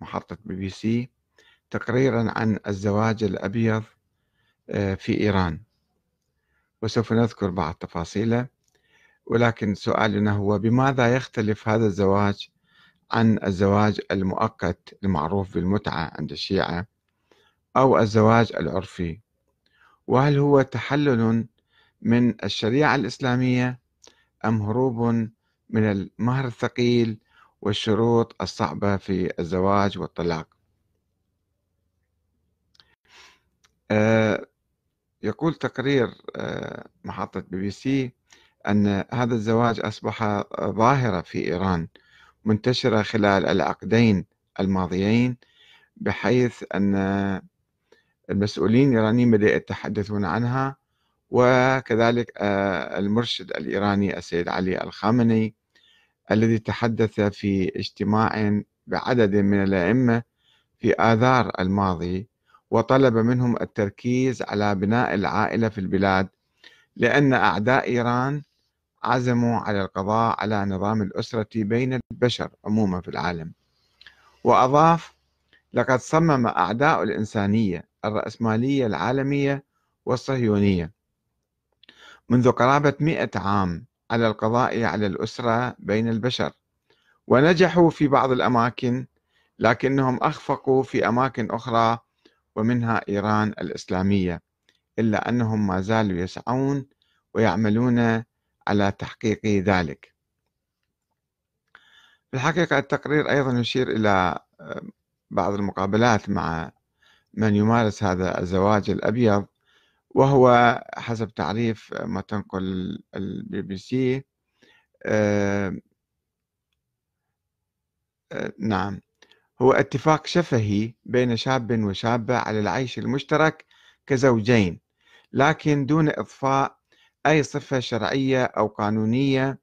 محطة بي بي سي تقريرا عن الزواج الأبيض آه، في إيران. وسوف نذكر بعض تفاصيله ولكن سؤالنا هو بماذا يختلف هذا الزواج عن الزواج المؤقت المعروف بالمتعة عند الشيعة أو الزواج العرفي؟ وهل هو تحلل من الشريعة الإسلامية أم هروب من المهر الثقيل والشروط الصعبة في الزواج والطلاق. آه، يقول تقرير آه، محطة بي بي سي أن هذا الزواج أصبح ظاهرة في إيران منتشرة خلال العقدين الماضيين بحيث أن المسؤولين الإيرانيين بدأوا يتحدثون عنها وكذلك آه، المرشد الإيراني السيد علي الخامنئي الذي تحدث في اجتماع بعدد من الأئمة في آذار الماضي وطلب منهم التركيز على بناء العائلة في البلاد لأن أعداء إيران عزموا على القضاء على نظام الأسرة بين البشر عموما في العالم. وأضاف لقد صمم أعداء الإنسانية الرأسمالية العالمية والصهيونية. منذ قرابة مئة عام على القضاء على الأسرة بين البشر. ونجحوا في بعض الأماكن لكنهم أخفقوا في أماكن أخرى ومنها إيران الإسلامية إلا أنهم ما زالوا يسعون ويعملون على تحقيق ذلك. في الحقيقة التقرير أيضا يشير إلى آه، بعض المقابلات مع من يمارس هذا الزواج الأبيض. وهو حسب تعريف ما تنقل البي بي سي آه، آه، نعم. هو اتفاق شفهي بين شاب وشابة على العيش المشترك كزوجين لكن دون إضفاء أي صفة شرعية أو قانونية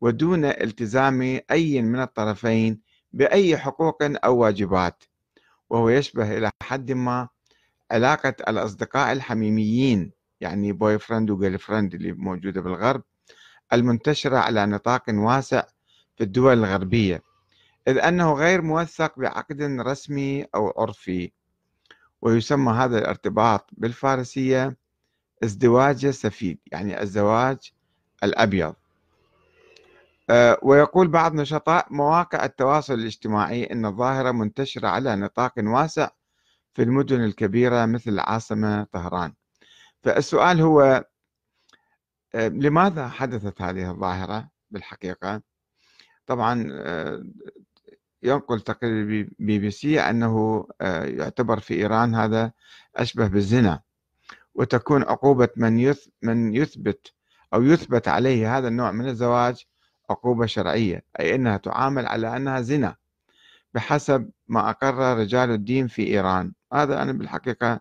ودون التزام أي من الطرفين بأي حقوق أو واجبات وهو يشبه إلى حد ما علاقة الأصدقاء الحميميين يعني boyfriend و girlfriend اللي موجودة بالغرب المنتشرة على نطاق واسع في الدول الغربية إذ أنه غير موثق بعقد رسمي أو عرفي. ويسمى هذا الارتباط بالفارسية ازدواج سفيد يعني الزواج الأبيض. آه، ويقول بعض نشطاء مواقع التواصل الاجتماعي أن الظاهرة منتشرة على نطاق واسع في المدن الكبيرة مثل العاصمة طهران. فالسؤال هو آه، لماذا حدثت هذه الظاهرة بالحقيقة؟ طبعا آه، ينقل تقرير بي بي سي أنه آه، يعتبر في إيران هذا أشبه بالزنا وتكون عقوبة من من يثبت أو يثبت عليه هذا النوع من الزواج عقوبة شرعية أي أنها تعامل على أنها زنا بحسب ما أقر رجال الدين في إيران. هذا أنا بالحقيقة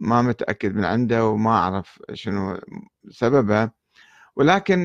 ما متأكد من عنده وما أعرف شنو سببه. ولكن